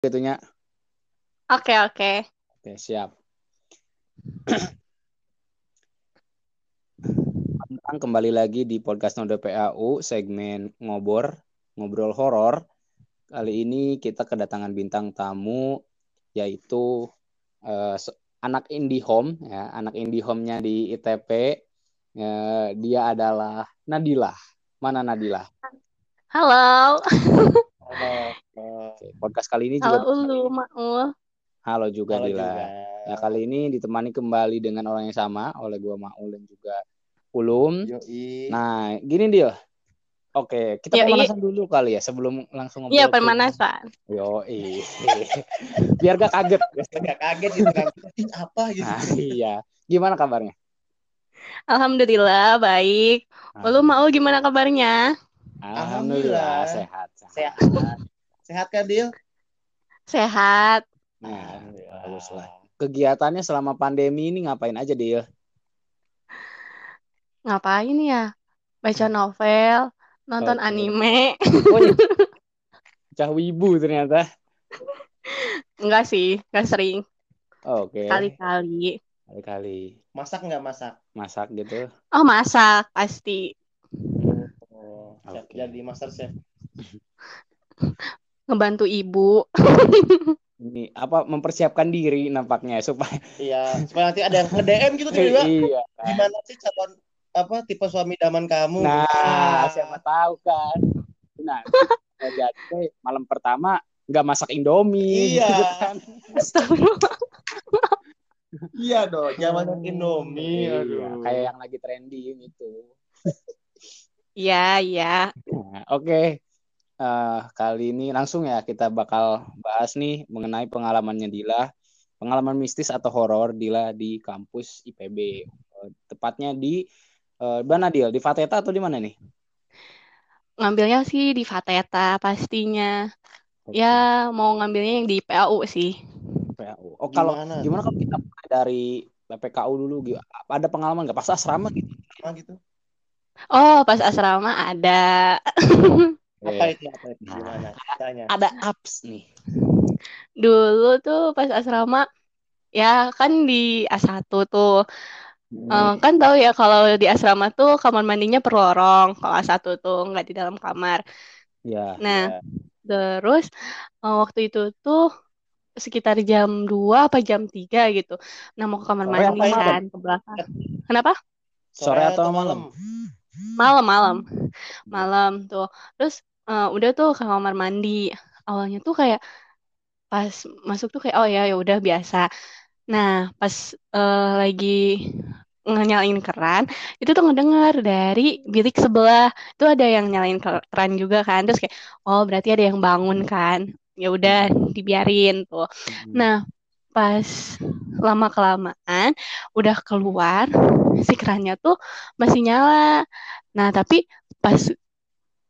gitunya. Oke, oke. Oke, siap. Tentang kembali lagi di podcast Node PAU segmen ngobor, ngobrol horor. Kali ini kita kedatangan bintang tamu yaitu se- anak indie home ya, anak indie home-nya di ITP. Eh, dia adalah Nadila. Mana Nadila? Halo. Halo. Oke, podcast kali ini Halo juga Ulu, Maul. Halo juga Halo Dila. juga. Ya kali ini ditemani kembali dengan orang yang sama oleh gua Maul dan juga Ulum. Yoi. Nah, gini dia. Oke, kita Yoi. pemanasan dulu kali ya sebelum langsung ngobrol. Iya, pemanasan. Yo, biar gak kaget. Agak kaget gitu kan. Apa gitu. Nah, iya. Gimana kabarnya? Alhamdulillah, baik. Ah. Ulu, Maul gimana kabarnya? Alhamdulillah Alhamdulillah. sehat. Sehat. Sehat kan, Dil? Sehat. Nah, Alhamdulillah. bagus lah. kegiatannya selama pandemi ini ngapain aja dia? Ngapain ya? Baca novel, nonton Oke. anime. Oh, iya. Cah wibu ternyata. Enggak sih, enggak sering. Oke. Kali-kali. Kali-kali Masak nggak masak? masak gitu. Oh, masak pasti. Oh, Oke. jadi master chef. Ngebantu ibu. Ini apa mempersiapkan diri nampaknya supaya Iya, supaya nanti ada yang nge-DM gitu tiba-tiba. iya. Gimana sih calon apa tipe suami idaman kamu? Nah, Ah. siapa tahu kan. Nah, jadi malam pertama nggak masak Indomie Iya. gitu kan. Astagfirullah. Iya dong, zaman Indomie. Iya, Aduh. kayak yang lagi trending itu. Iya, iya. Nah, Oke. Eh, kali ini langsung ya kita bakal bahas nih mengenai pengalamannya Dila, pengalaman mistis atau horor Dila di kampus IPB. Eh, tepatnya di eh, mana Dil? Di Fateta atau di mana nih? Ngambilnya sih di Fateta pastinya. Ya, mau ngambilnya yang di PAU sih. PAU. Oh, kalau Gimana? gimana kalau kita mulai dari PPKU dulu ada pengalaman nggak pas asrama gitu? Gitu? Oh, pas asrama ada. Apa itu? Apa itu? Gimana? Tanya. ada apps nih. Dulu tuh pas asrama, ya kan di A1 tuh. Eh, kan tahu ya kalau di asrama tuh kamar mandinya per lorong. Kalau A1 tuh nggak di dalam kamar. Ya. Nah, Ya. terus eh, waktu itu tuh sekitar jam 2 apa jam 3 gitu. Nah, mau ke kamar Sore mandi malam? kan ke belakang. Kenapa? Sore atau malam? Malam-malam. Malam tuh. Terus eh, udah tuh ke kamar mandi. Awalnya tuh kayak pas masuk tuh kayak oh ya ya udah biasa. Nah, pas eh, lagi nyalain keran, itu tuh ngedengar dari bilik sebelah. Itu ada yang nyalain ke- keran juga kan. Terus kayak oh berarti ada yang bangun kan. Ya udah dibiarin tuh. Nah, pas lama kelamaan udah keluar si kerannya tuh masih nyala. Nah, tapi pas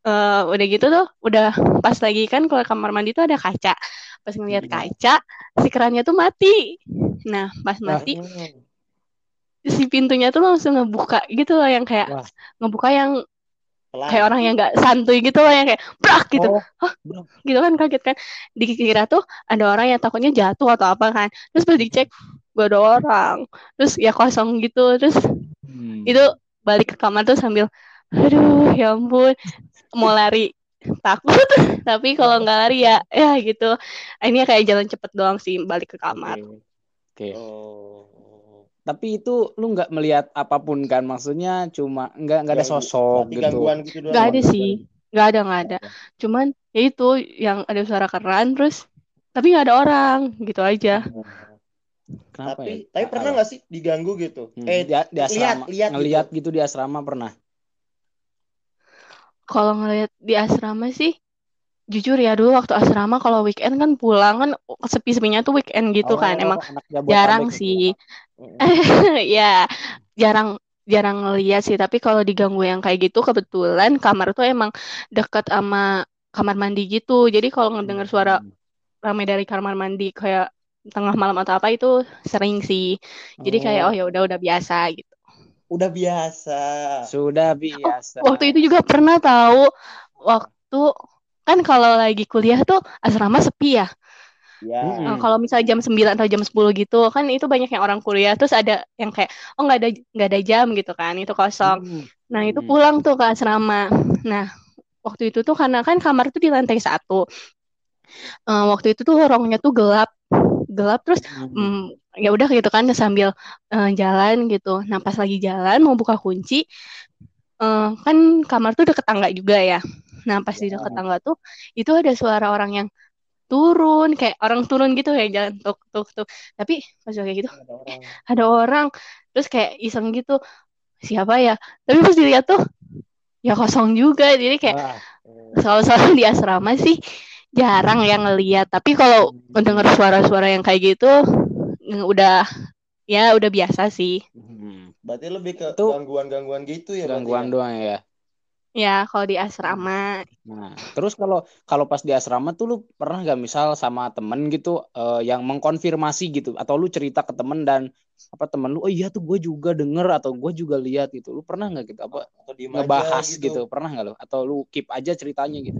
eh, udah gitu tuh udah pas lagi kan keluar kamar mandi tuh ada kaca. Pas ngeliat Hmm. kaca, si kerannya tuh mati. Nah, pas mati Hmm. si pintunya tuh langsung ngebuka gitu loh yang kayak Wah. ngebuka yang Pelan. kayak orang yang nggak santuy gitu loh yang kayak brak gitu. Oh, Gitu kan kaget kan. Dikira tuh ada orang yang takutnya jatuh atau apa kan. Terus pas dicek gak ada orang. Terus ya kosong gitu. Terus hmm. itu balik ke kamar tuh sambil aduh ya ampun mau lari takut tapi kalau nggak lari ya ya gitu ini kayak jalan cepet doang sih balik ke kamar Oke. Oke. Oh. Tapi itu lu nggak melihat apa pun kan? Maksudnya cuma nggak nggak ada Ganggu- sosok berarti gitu. gangguan gitu doang. nggak ada sih nggak ada nggak ada cuman ya itu yang ada suara keran terus tapi nggak ada orang gitu aja Kenapa Tapi ya? tapi pernah nggak sih diganggu gitu? Hmm, Eh, di, di asrama, lihat ngelihat gitu. gitu. di asrama pernah. Kalau ngeliat di asrama sih jujur ya dulu waktu asrama kalau weekend kan pulang kan sepi-sepinya tuh weekend gitu kan Oh, emang Jabodetabek jarang gitu. sih Mm-mm. ya jarang jarang ngeliat sih tapi kalau diganggu yang kayak gitu kebetulan kamar tuh emang deket sama kamar mandi gitu jadi kalau ngedenger suara Hmm. rame dari kamar mandi kayak tengah malam atau apa itu sering sih jadi kayak oh ya udah udah biasa gitu Udah biasa. Sudah biasa. waktu itu juga pernah tahu waktu kan kalau lagi kuliah tuh asrama sepi ya Ya. Mm-mm. Eh, kalau misalnya jam 9 atau jam 10 gitu kan itu banyak yang orang kuliah terus ada yang kayak oh nggak ada nggak ada jam gitu kan itu kosong Hmm. nah itu Hmm. pulang tuh ke asrama nah waktu itu tuh karena kan kamar tuh di lantai satu Eh, waktu itu tuh lorongnya tuh gelap gelap terus Hmm. mm, ya udah gitu kan sambil eh, jalan gitu. Nah pas lagi jalan mau buka kunci eh, kan kamar tuh deket tangga juga ya. Nah pas di deket tangga tuh itu ada suara orang yang turun kayak orang turun gitu ya jalan tuk tuk tuk. Tapi pas kayak gitu Ada orang. ada orang. Terus kayak iseng gitu siapa ya? Tapi pas dilihat tuh ya kosong juga. Jadi kayak Wah. soal-soal di asrama sih jarang yang ngeliat. Tapi kalau mendengar suara-suara yang kayak gitu udah ya udah biasa sih Hmm. Berarti lebih ke Itu- gangguan-gangguan gitu ya Gangguan ya? doang ya. ya kalau di asrama Nah, terus kalau kalau pas di asrama tuh lu pernah nggak misal sama temen gitu eh, yang mengkonfirmasi gitu atau lu cerita ke temen dan apa temen lu oh iya tuh gue juga denger atau gue juga lihat gitu lu pernah nggak gitu apa Atau ngebahas aja gitu. pernah nggak lu atau lu keep aja ceritanya gitu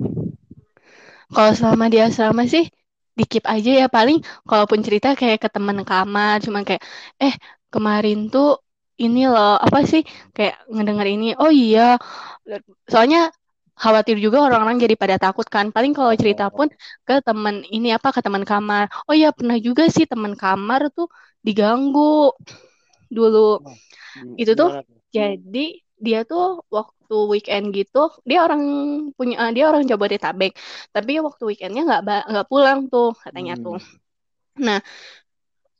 kalau selama di asrama sih di keep aja ya. Paling kalaupun cerita kayak ke teman kamar cuman kayak eh kemarin tuh ini loh apa sih? Kayak ngedenger ini oh iya. Soalnya khawatir juga orang-orang jadi pada takut kan. Paling kalau cerita pun ke teman ini apa ke teman kamar. Oh iya pernah juga sih teman kamar tuh diganggu dulu. Itu tuh? jadi dia tuh waktu weekend gitu dia orang punya eh, dia orang Jabodetabek tapi waktu weekendnya nggak nggak pulang tuh katanya Hmm. tuh nah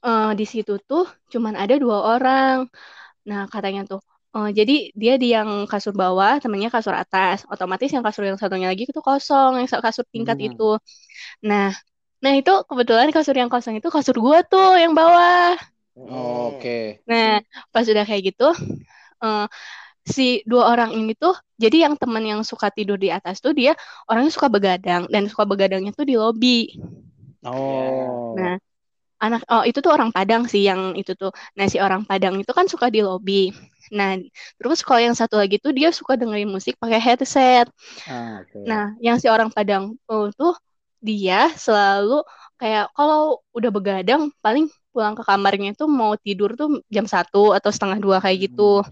eh, di situ tuh cuman ada dua orang nah katanya tuh eh, jadi dia di yang kasur bawah temennya kasur atas otomatis yang kasur yang satunya lagi itu kosong yang kasur tingkat Hmm. itu nah nah itu kebetulan kasur yang kosong itu kasur gua tuh yang bawah Oh, Oke. Nah, pas udah kayak gitu, eh, si dua orang ini tuh, jadi yang temen yang suka tidur di atas tuh dia orangnya suka begadang dan suka begadangnya tuh di lobi. Oh. Nah, anak oh itu tuh orang Padang sih yang itu tuh. Nah, si orang Padang itu kan suka di lobi. Nah, terus kalau yang satu lagi tuh dia suka dengerin musik pakai headset. Ah, oke. Nah, yang si orang Padang oh, tuh dia selalu kayak kalau udah begadang paling pulang ke kamarnya tuh mau tidur tuh jam satu atau setengah dua kayak gitu. Nah,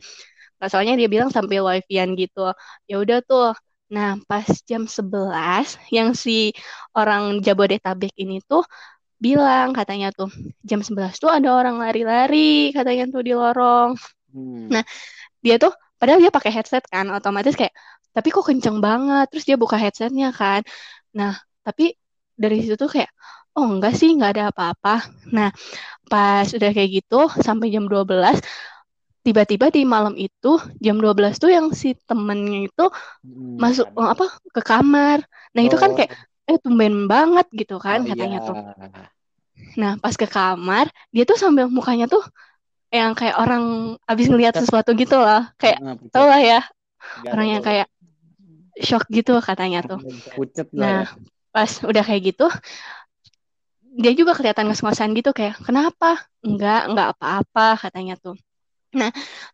soalnya dia bilang sampai wifi-an gitu. Ya udah tuh. Nah, pas jam 11 yang si orang Jabodetabek ini tuh bilang katanya tuh jam 11 tuh ada orang lari-lari katanya tuh di lorong. Hmm. Nah, dia tuh padahal dia pakai headset kan otomatis kayak tapi kok kenceng banget terus dia buka headsetnya kan nah tapi dari situ tuh kayak oh enggak sih nggak ada apa-apa nah pas udah kayak gitu sampai jam 12 tiba-tiba di malam itu jam 12 tuh yang si temennya itu Hmm. masuk eh, apa ke kamar nah itu kan Oh. kayak eh tumben banget gitu kan Oh, katanya iya. tuh nah pas ke kamar dia tuh sambil mukanya tuh yang kayak orang abis ngelihat sesuatu gitu loh kayak Ah, pucet. tau lah ya Gak orang ada yang kayak shock gitu katanya tuh. Pucet lah Nah, ya. pas udah kayak gitu, dia juga kelihatan ngos-ngosan gitu kayak, kenapa? Enggak, enggak apa-apa katanya tuh. Nah,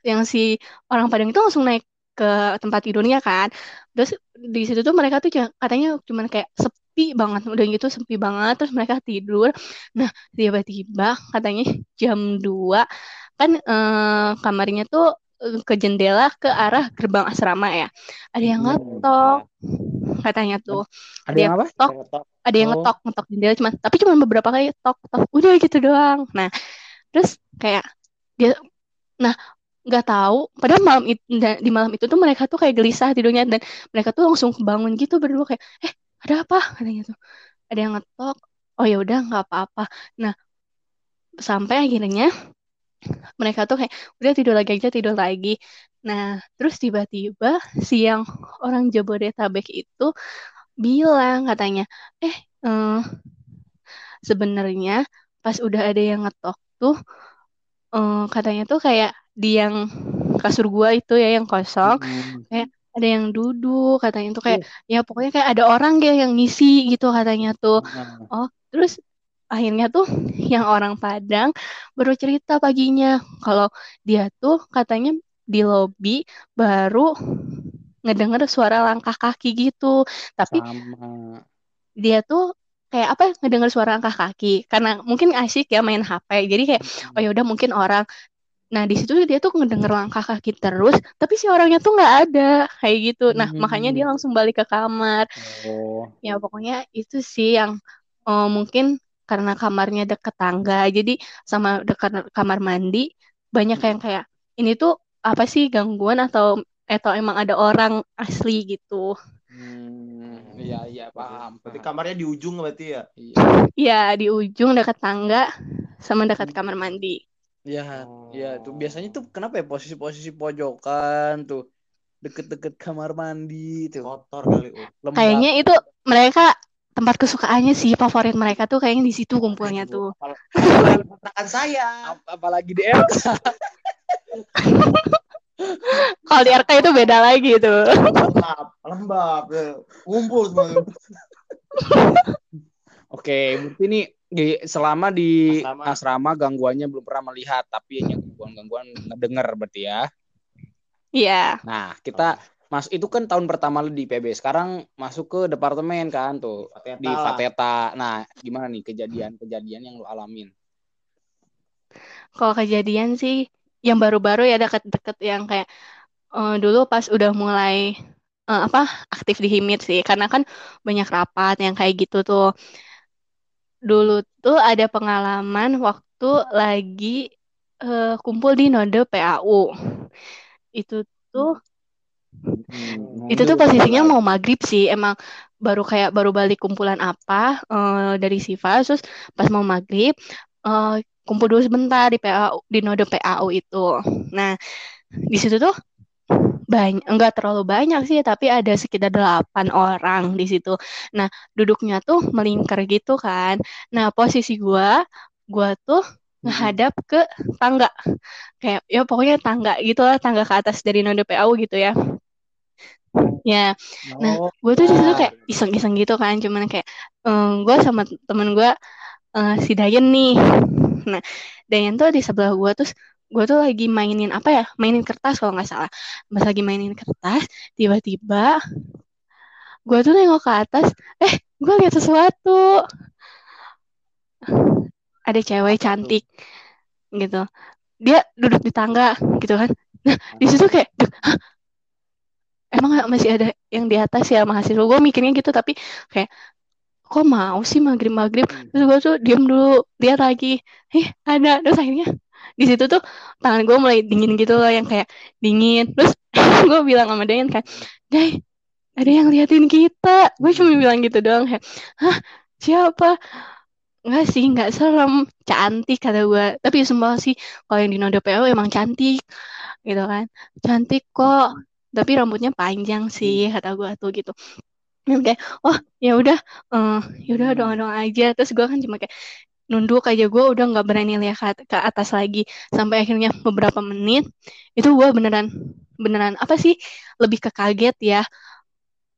yang si orang Padang itu langsung naik ke tempat tidurnya kan. Terus di situ tuh mereka tuh cuma- katanya cuman kayak sepi banget, udah gitu sepi banget. Terus mereka tidur. Nah, tiba-tiba katanya jam 2 kan eh, kamarnya tuh eh, ke jendela ke arah gerbang asrama ya. Ada yang Hmm. ngetok katanya tuh. Ada yang apa? tok, Ngetok. ada yang Oh. ngetok, ngetok jendela cuman tapi cuma beberapa kali tok tok udah gitu doang. Nah, terus kayak dia nah nggak tahu. Padahal malam itu di malam itu tuh mereka tuh kayak gelisah tidurnya dan mereka tuh langsung kebangun gitu berdua kayak eh ada apa? katanya tuh. Ada yang ngetok. Oh ya udah nggak apa-apa. Nah sampai akhirnya mereka tuh kayak udah tidur lagi aja tidur lagi. Nah terus tiba-tiba siang orang Jabodetabek itu bilang katanya eh eh, sebenarnya pas udah ada yang ngetok tuh eh, katanya tuh kayak di yang kasur gua itu ya yang kosong Hmm. ada yang duduk katanya tuh kayak ya pokoknya kayak ada orang kayak yang ngisi gitu katanya tuh Ah. oh terus akhirnya tuh yang orang Padang baru cerita paginya kalau dia tuh katanya di lobi baru ngedenger suara langkah kaki gitu tapi Sama. dia tuh kayak apa ngedengar suara langkah kaki. Karena mungkin asik ya main HP jadi kayak oh ya udah mungkin orang nah di situ dia tuh ngedenger langkah kaki terus tapi si orangnya tuh nggak ada. Kayak gitu. Nah Hmm. makanya dia langsung balik ke kamar. Oh. ya pokoknya itu sih yang eh, mungkin karena kamarnya deket tangga jadi sama dekat kamar mandi banyak yang kayak ini tuh apa sih gangguan atau atau emang ada orang asli gitu Hmm, iya iya paham. Berarti kamarnya di ujung berarti ya. Iya. ya di ujung dekat tangga sama dekat kamar mandi Ya, Oh. ya tuh biasanya tuh kenapa ya posisi-posisi pojokan tuh deket-deket kamar mandi tuh Kotor kali. Oh. lembab. kayaknya itu mereka tempat kesukaannya sih favorit mereka tuh kayaknya di situ kumpulnya tuh Apalagi saya. Ap- apalagi di RK. kalau di RK itu beda lagi tuh Lembab, lembab. ya. Ngumpul semua. Oke, berarti ini di, selama di Asrama. asrama. gangguannya belum pernah melihat, tapi hanya gangguan-gangguan ngedenger berarti ya. iya Nah, kita mas itu kan tahun pertama lu di PB. Sekarang masuk ke departemen kan tuh Fateta di lah. Fateta. Nah, gimana nih kejadian-kejadian yang lu alamin? Kalau kejadian sih yang baru-baru ya deket-deket yang kayak eh, dulu pas udah mulai eh, apa aktif di Himit sih karena kan banyak rapat yang kayak gitu tuh. Dulu tuh ada pengalaman waktu lagi eh, kumpul di Node PAU. Itu tuh Hmm, itu tuh posisinya mau maghrib sih emang baru kayak baru balik kumpulan apa eh, dari Siva terus pas mau maghrib eh, kumpul dulu sebentar di PAU di node PAU itu. Nah di situ tuh banyak enggak terlalu banyak sih tapi ada sekitar delapan orang di situ. Nah duduknya tuh melingkar gitu kan. Nah posisi gua gua tuh menghadap ke tangga. Kayak ya pokoknya tangga gitu lah tangga ke atas dari node PAU gitu ya. Ya Nah, Oh, gue tuh di situ nah. kayak iseng-iseng gitu kan, cuman kayak gue sama temen gue si Dayan nih. Nah, Dayan tuh di sebelah gue terus gue tuh lagi mainin apa ya, mainin kertas kalau nggak salah. Pas lagi mainin kertas, tiba-tiba gue tuh nengok ke atas, eh gue lihat sesuatu. Ada cewek cantik gitu. Dia duduk di tangga gitu kan. Nah, di situ kayak, "Duh, hah? emang masih ada yang di atas ya mahasiswa gue mikirnya gitu tapi kayak kok mau sih maghrib maghrib terus gue tuh diem dulu lihat lagi. Eh ada. Terus akhirnya di situ tuh tangan gue mulai dingin gitu loh yang kayak dingin. Terus gue bilang sama Dayan kan Day ada yang liatin kita. Gue cuma bilang gitu doang kayak hah siapa? Enggak sih, nggak serem, cantik kata gue. Tapi sumpah sih, kalau yang di Noda PO emang cantik, gitu kan. Cantik kok, tapi rambutnya panjang sih kata gue tuh gitu dan kayak oh ya udah eh ya udah Hmm. doang-doang aja. Terus gue kan cuma kayak nunduk aja gue udah nggak berani lihat ke, ke atas lagi. Sampai akhirnya beberapa menit itu gue beneran beneran apa sih lebih ke kaget ya.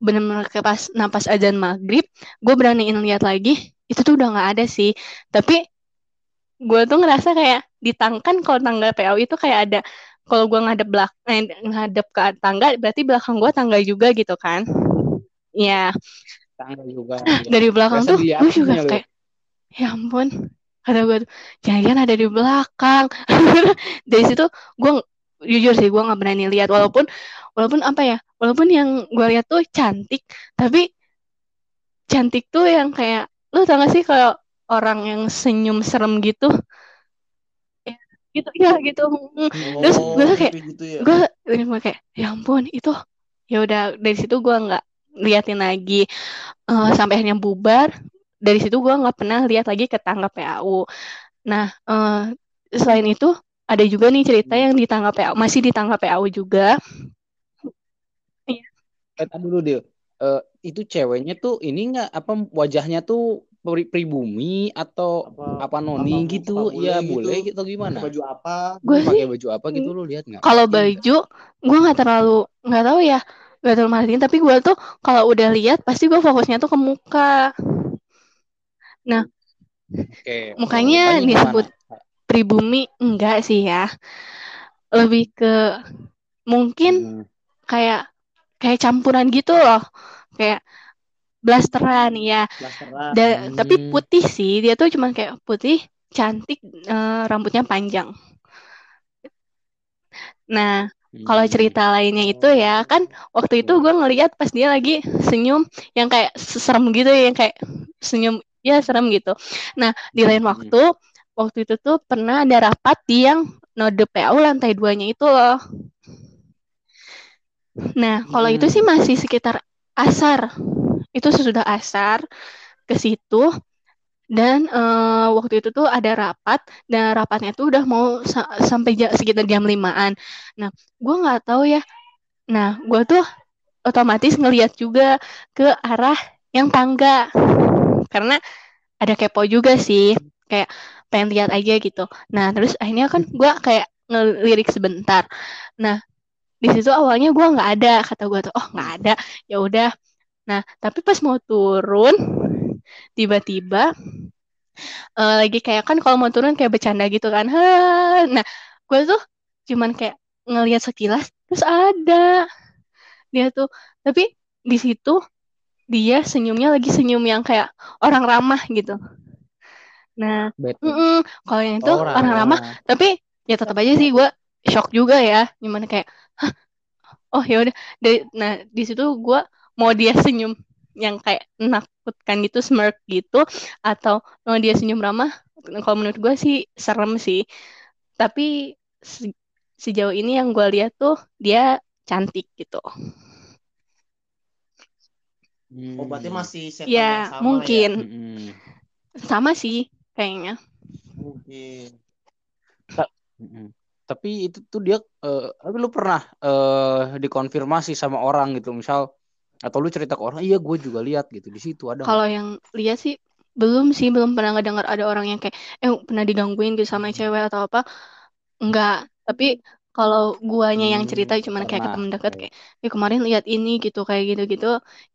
Bener-bener kayak pas napas azan maghrib gue beraniin lihat lagi itu tuh udah nggak ada sih. Tapi gue tuh ngerasa kayak di tang kan kalau tangga PAU itu kayak ada kalau gue ngadep belak eh, ngadep ke tangga berarti belakang gue tangga juga gitu kan ya Tangga juga. dari belakang Biasa tuh gue juga ya? kayak ya ampun kata gue tuh. Jangan ada di belakang. Dari situ gue jujur sih gue nggak berani lihat. Walaupun walaupun apa ya walaupun yang gue lihat tuh cantik tapi cantik tuh yang kayak lu tau gak sih kalau orang yang senyum serem gitu? Ya, gitu ya gitu. Mm. Terus gue tuh kayak- gitu ya. gue gue kayak ya ampun itu ya udah. Dari situ gue nggak liatin lagi Eh, sampai akhirnya bubar dari situ gue nggak pernah lihat lagi ke tangga PAU nah eh, selain itu ada juga nih cerita yang di tangga PAU masih di tangga PAU juga Eh, tadi dulu dia. Eh, itu ceweknya tuh ini nggak apa wajahnya tuh pri- pribumi atau Apa, apa noni apa- gitu? apa bule Iya, gitu. gitu gimana? baju apa? gue pakai baju apa gitu lu lihat nggak? kalau baju gue nggak terlalu nggak tahu ya terlalu merhatiin tapi gue tuh kalau udah lihat pasti gue fokusnya tuh ke muka Oke, mukanya mukanya gimana? disebut pribumi enggak sih ya lebih ke mungkin Hmm. kayak kayak campuran gitu loh kayak blasteran ya. Blasteran. Da- tapi Hmm. putih sih, dia tuh cuman kayak putih, cantik, eh, rambutnya panjang. Nah, kalau Hmm. cerita lainnya itu ya kan waktu itu gue ngeliat pas dia lagi senyum yang kayak serem gitu ya, yang kayak senyum ya serem gitu. Nah di lain Hmm. waktu waktu itu tuh pernah ada rapat di yang node PAU lantai duanya itu loh. Nah kalau itu sih Hmm. masih sekitar asar itu sesudah asar ke situ dan eh, waktu itu tuh ada rapat dan rapatnya tuh udah mau sa- sampai ja- sekitar jam limaan. Nah, gue nggak tahu ya. Nah, gue tuh otomatis ngeliat juga ke arah yang tangga karena ada kepo juga sih, kayak pengen lihat aja gitu. Nah, terus akhirnya kan gue kayak ngelirik sebentar. Nah, di situ awalnya gue nggak ada, kata gue tuh, oh nggak ada, ya udah. Nah, tapi pas mau turun, tiba-tiba eh, lagi kayak kan kalau mau turun kayak bercanda gitu kan. Hah. Nah, gue tuh cuman kayak ngelihat sekilas terus ada dia tuh. Tapi di situ dia senyumnya lagi senyum yang kayak orang ramah gitu. Nah, Bad. mm-mm, kalau yang itu Oh, orang ramah, tapi ya tetap aja sih gue shock juga ya. Gimana kayak, Hah? oh ya udah. Nah, di situ gue mau dia senyum yang kayak menakutkan gitu, smirk gitu, atau mau dia senyum ramah. Kalau menurut gue sih serem sih. Tapi se- sejauh ini yang gue lihat tuh dia cantik gitu. Hmm. Oh, berarti masih setan Ya, yang sama mungkin ya? Hmm. sama sih kayaknya. Mungkin. Mm-mm. Tapi itu tuh dia eh tapi lu pernah eh dikonfirmasi sama orang gitu misal atau lu cerita ke orang iya gue juga lihat gitu di situ ada? Kalau yang lihat sih belum sih belum pernah ngedengar ada orang yang kayak eh pernah digangguin gitu sama cewek atau apa enggak tapi kalau guanya yang Hmm, cerita cuman kayak ke pernah. temen deket Oke. kayak eh kemarin lihat ini gitu kayak gitu-gitu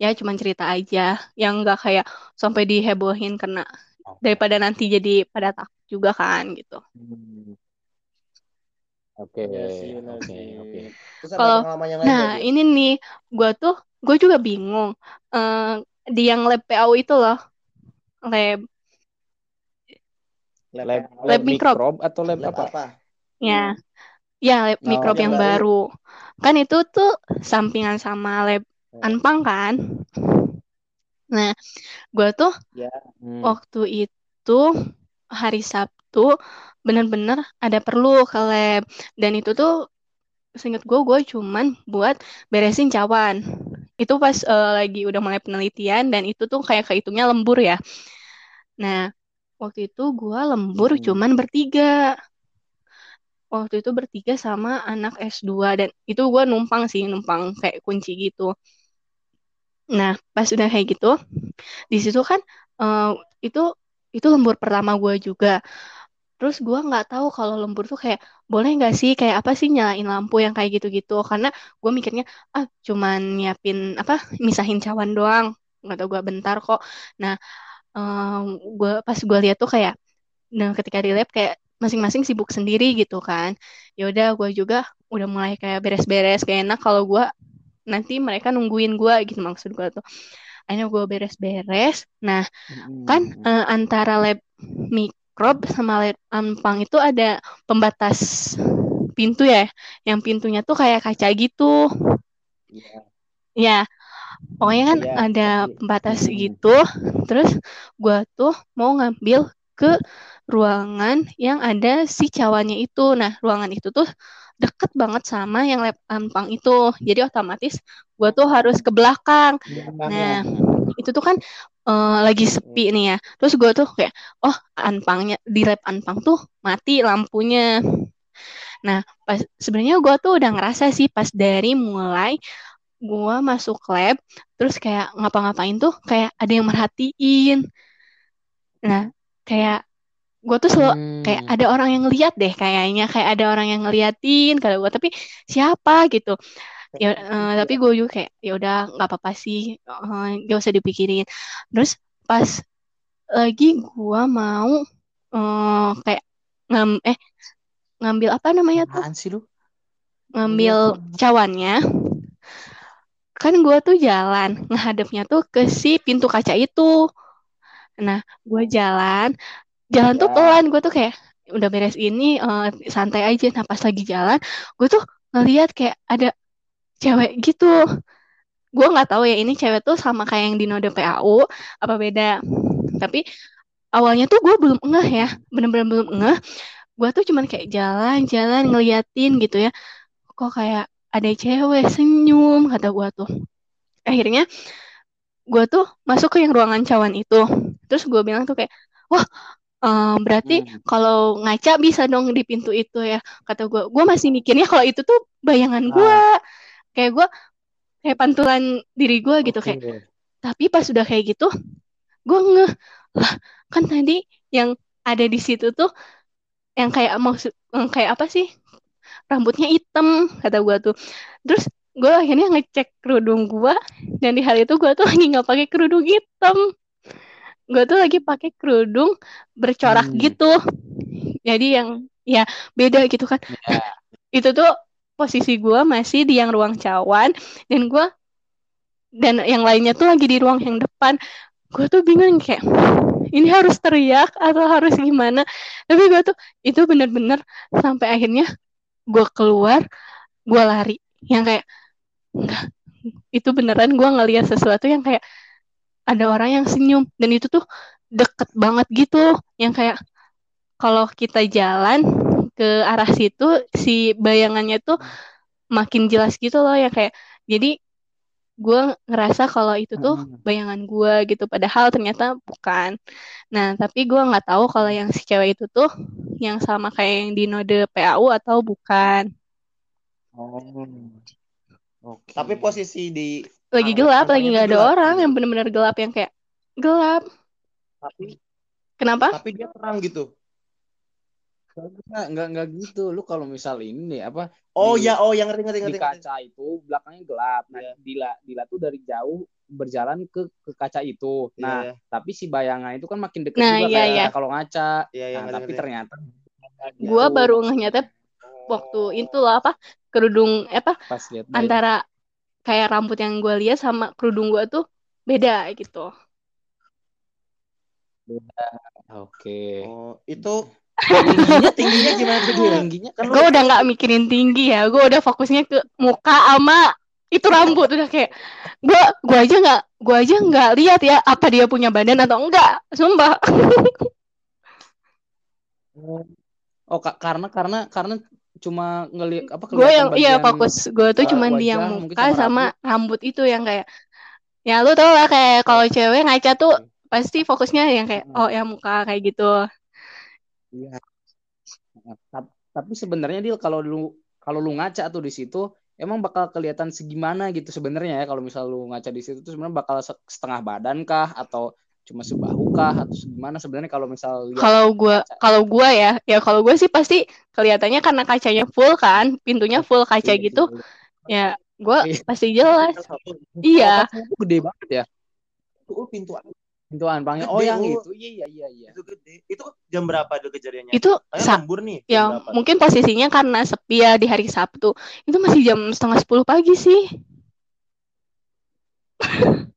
ya cuman cerita aja yang enggak kayak sampai dihebohin karena Oke. daripada nanti jadi pada takut juga kan gitu Hmm. Oke, Iya oke, oke. Kalau- pengalaman yang lain nah ini nih gua tuh gue juga bingung Eh, di yang lab PAU itu loh lab Lab, Lab, lab mikrob. mikrob atau lab, Lab apa? apa? ya ya lab Oh, mikrob yang yang baru. baru kan itu tuh sampingan sama lab Anpang kan nah gue tuh Hmm. waktu itu hari Sabtu bener-bener ada perlu ke lab dan itu tuh seinget gue gue cuman buat beresin cawan itu pas eh, lagi udah mulai penelitian dan itu tuh kayak kehitungnya lembur ya. Nah waktu itu gue lembur Hmm. cuman bertiga. Waktu itu bertiga sama anak S2 dan itu gue numpang sih numpang kayak kunci gitu. Nah pas udah kayak gitu di situ kan eh, itu itu lembur pertama gue juga terus gue nggak tahu kalau lembur tuh kayak boleh nggak sih kayak apa sih nyalain lampu yang kayak gitu-gitu? Karena gue mikirnya ah cuman nyiapin apa misahin cawan doang. Nggak tahu gue bentar kok. Nah gue pas gue lihat tuh kayak nah ketika di lab kayak masing-masing sibuk sendiri gitu kan. Ya udah gue juga udah mulai kayak beres-beres kayak enak kalau gue nanti mereka nungguin gue gitu maksud gue tuh. Akhirnya gue beres-beres. Nah kan eh, antara lab mikrob sama lab ampang itu ada pembatas pintu ya. Yang pintunya tuh kayak kaca gitu. Iya. ya pokoknya kan Iya, ada tapi- pembatas gitu. Terus gue tuh mau ngambil ke ruangan yang ada si cawannya itu. Nah ruangan itu tuh deket banget sama yang lab ampang itu. Jadi otomatis gue tuh harus ke belakang. Nah, itu tuh kan eh, lagi sepi nih ya. Terus gue tuh kayak, oh anpangnya di lab anpang tuh mati lampunya. Nah, pas sebenarnya gue tuh udah ngerasa sih pas dari mulai gue masuk lab, terus kayak ngapa-ngapain tuh kayak ada yang merhatiin. Nah, kayak gue tuh selalu Hmm. kayak ada orang yang ngeliat deh kayaknya kayak ada orang yang ngeliatin kalau gue tapi siapa gitu ya eh, tapi gue juga kayak ya udah nggak apa-apa sih. Eh, gak usah dipikirin. Terus pas lagi gue mau eh, kayak ngam eh ngambil apa namanya tuh? Apaan sih lu? ngambil cawannya. Kan gue tuh jalan ngehadapnya tuh ke si pintu kaca itu. Nah gue jalan jalan tuh Ya. pelan. Gue tuh kayak udah beres ini eh, santai aja. Nah pas lagi jalan gue tuh ngeliat kayak ada cewek gitu. Gue nggak tahu ya ini cewek tuh sama kayak yang di Node PAU apa beda? Tapi awalnya tuh gue belum ngeh ya bener-bener belum ngeh. Gue tuh cuman kayak jalan-jalan ngeliatin gitu ya. Kok kayak ada cewek senyum kata gue tuh. Akhirnya gue tuh masuk ke yang ruangan cawan itu. Terus gue bilang tuh kayak wah eh, berarti Hmm. kalau ngaca bisa dong di pintu itu ya kata gue gue masih mikirnya kalau itu tuh bayangan gue kayak gue kayak pantulan diri gue gitu Oke. kayak tapi pas udah kayak gitu gue ngeh lah kan tadi yang ada di situ tuh yang kayak maksud yang kayak apa sih rambutnya hitam kata gue tuh terus gue akhirnya ngecek kerudung gue dan di hari itu gue tuh lagi nggak pakai kerudung hitam gue tuh lagi pakai kerudung bercorak Hmm. gitu jadi yang ya beda gitu kan Ya. itu tuh posisi gue masih di yang ruang cawan dan gue dan yang lainnya tuh lagi di ruang yang depan. Gue tuh bingung kayak ini harus teriak atau harus gimana? Tapi gue tuh itu bener-bener sampai akhirnya gue keluar gue lari. Yang kayak enggak itu beneran gue ngeliat sesuatu yang kayak ada orang yang senyum. Dan itu tuh deket banget gitu. Yang kayak kalau kita jalan ke arah situ si bayangannya tuh makin jelas gitu loh yang kayak jadi gue ngerasa kalau itu tuh Hmm. bayangan gue gitu padahal ternyata bukan nah tapi gue nggak tahu kalau yang si cewek itu tuh yang sama kayak yang di node PAU atau bukan Oh. Oke. Tapi posisi di lagi Arah gelap lagi nggak ada gelap. orang yang bener-bener gelap yang kayak gelap tapi kenapa tapi dia terang gitu. Enggak, enggak, enggak gitu. Lu kalau misal ini apa Oh Di- ya, oh yang ngerti ngerti di ngerti. ngerti. kaca itu belakangnya gelap. Nah, Iya. Dila Dila tuh dari jauh berjalan ke ke kaca itu. Iya, Nah, iya. tapi si bayangan itu kan makin deket Nah, juga iya, kayak iya. kita kalau ngaca. Iya, iya, Nah, ngerti, tapi ngerti. ternyata gue gitu. baru ngehnya waktu itu loh apa kerudung eh, apa pas lihat antara kayak rambut yang gue lihat sama kerudung gue tuh beda gitu Oke. Oh, itu tingginya tingginya gimana tuh dia? Tingginya kan gue udah nggak mikirin tinggi ya gue udah fokusnya ke muka sama itu rambut udah kayak gue gue aja nggak gue aja nggak lihat ya apa dia punya badan atau enggak sumpah. Oh, ka- karena karena karena cuma ngelihat apa gue yang iya fokus. Gue tuh uh, cuman di yang muka sama sama rambut itu yang kayak ya lu tau lah kayak kalau cewek ngaca tuh pasti fokusnya yang kayak oh yang muka kayak gitu Iya. Tap- Tapi sebenarnya dia kalau lu kalau lu ngaca tuh di situ emang bakal kelihatan segimana gitu sebenarnya ya kalau misal lu ngaca di situ tuh sebenarnya bakal se- setengah badan kah atau cuma sebahu kah atau segimana sebenarnya kalau misal kalau gue kaca. kalau gue ya ya kalau gue sih pasti kelihatannya karena kacanya full kan pintunya full kaca Iya, gitu iya. ya gue Iya. pasti jelas iya gede banget ya Itu pintu pintu anpangnya Gede, oh yang itu iya iya iya iya itu gede. Itu jam berapa tuh kejadiannya? itu Saya sa- lembur nih. ya berapa? mungkin posisinya karena sepi ya di hari Sabtu itu masih jam setengah sepuluh pagi sih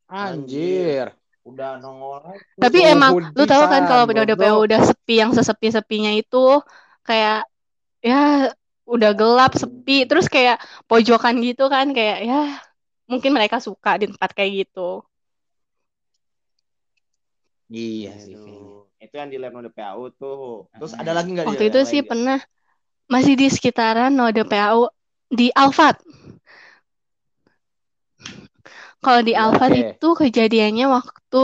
anjir Udah nongol. tapi emang lu tahu kan kalau udah goblok. udah sepi yang sesepi-sepinya itu kayak ya udah gelap sepi terus kayak pojokan gitu kan kayak ya mungkin mereka suka di tempat kayak gitu iya sih kayaknya. Aduh. Itu yang di lab node PAU tuh. Terus Hmm. ada lagi nggak waktu itu sih pernah masih di sekitaran node PAU di Alfat kalau di Alfat itu kejadiannya waktu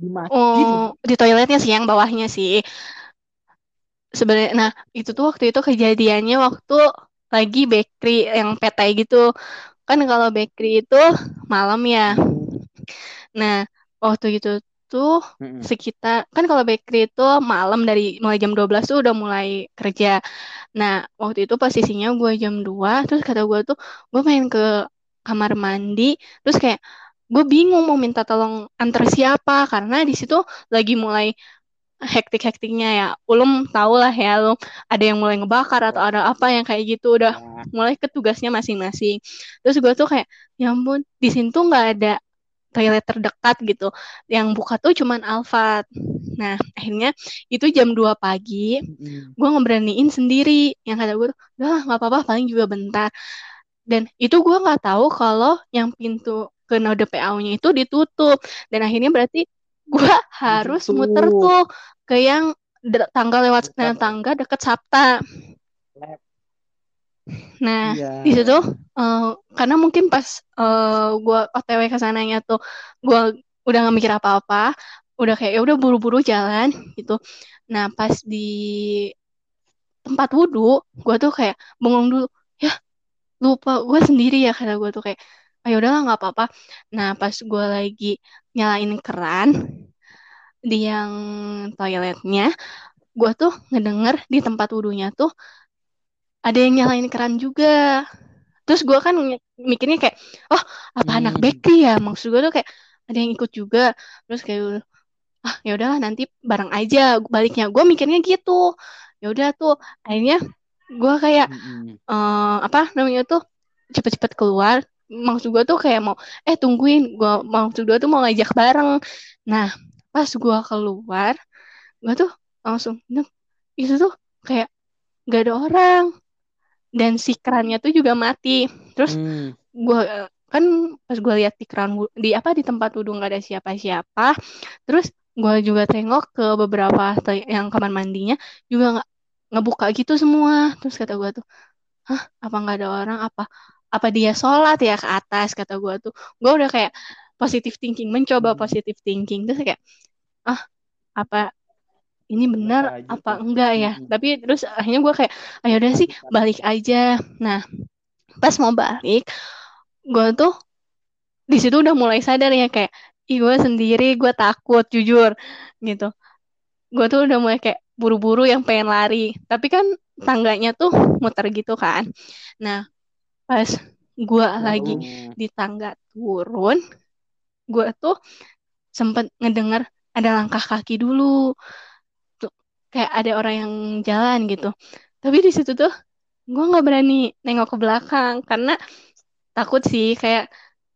di masjid Oh, di toiletnya sih yang bawahnya sih. Sebenarnya, nah itu tuh waktu itu kejadiannya waktu lagi bakery yang petai gitu. Kan kalau bakery itu malam ya. Nah, waktu itu tuh Mm-mm. sekitar kan kalau bakery itu malam dari mulai jam 12 tuh udah mulai kerja. Nah, waktu itu posisinya gue jam 2, terus kata gue tuh gue main ke kamar mandi, terus kayak gue bingung mau minta tolong antar siapa karena di situ lagi mulai hektik-hektiknya ya. Ulum tau lah ya, lu ada yang mulai ngebakar atau ada apa yang kayak gitu udah Nah, mulai ke tugasnya masing-masing. Terus gue tuh kayak, ya ampun, di sini tuh nggak ada toilet terdekat gitu. Yang buka tuh cuman Alfat. Nah, akhirnya itu jam 2 pagi, gue ngeberaniin sendiri. Yang kata gue udah lah nggak apa-apa, paling juga bentar. Dan itu gue nggak tahu kalau yang pintu ke node PAU-nya itu ditutup. Dan akhirnya berarti gue harus Ditutup. muter tuh ke yang tangga lewat Dekat. tangga deket Sapta. Nah, Iya. di situ eh, karena mungkin pas eh, gua OTW ke sananya tuh gua udah gak mikir apa-apa, udah kayak ya udah buru-buru jalan gitu. Nah, pas di tempat wudhu, gua tuh kayak bengong dulu, ya lupa gua sendiri ya kata gua tuh kayak ayo udahlah nggak apa-apa. Nah, pas gua lagi nyalain keran di yang toiletnya, gua tuh ngedenger di tempat wudhunya tuh ada yang nyalain keran juga. Terus gue kan mikirnya kayak, oh apa anak Hmm. bakery ya? Maksud gue tuh kayak ada yang ikut juga. Terus kayak, ah ya udahlah nanti bareng aja baliknya. Gue mikirnya gitu. Ya udah tuh, akhirnya gue kayak eh, apa namanya tuh cepet-cepet keluar. Maksud gue tuh kayak mau, eh tungguin. Gua maksud gue tuh mau ngajak bareng. Nah, pas gue keluar, gue tuh langsung, "Nek, itu tuh kayak gak ada orang dan si kerannya tuh juga mati. Terus Hmm. gua kan pas gue lihat di keran di apa di tempat wudhu nggak ada siapa-siapa terus gua juga tengok ke beberapa yang kamar mandinya juga nggak ngebuka gitu semua. Terus kata gua tuh hah apa nggak ada orang? Apa apa dia sholat ya ke atas? Kata gua tuh. Gua udah kayak positive thinking mencoba Hmm. positive thinking. Terus kayak ah apa ini benar aja apa tuh. enggak ya? Mm-mm. tapi terus akhirnya gue kayak ayo udah sih balik aja. Nah pas mau balik gue tuh di situ udah mulai sadar ya kayak ih gue sendiri gue takut jujur gitu. Gue tuh udah mulai kayak buru-buru yang pengen lari. Tapi kan tangganya tuh muter gitu kan. Nah pas gue lagi di tangga turun gue tuh sempet ngedenger ada langkah kaki dulu kayak ada orang yang jalan gitu. Tapi di situ tuh gue nggak berani nengok ke belakang. Karena takut sih kayak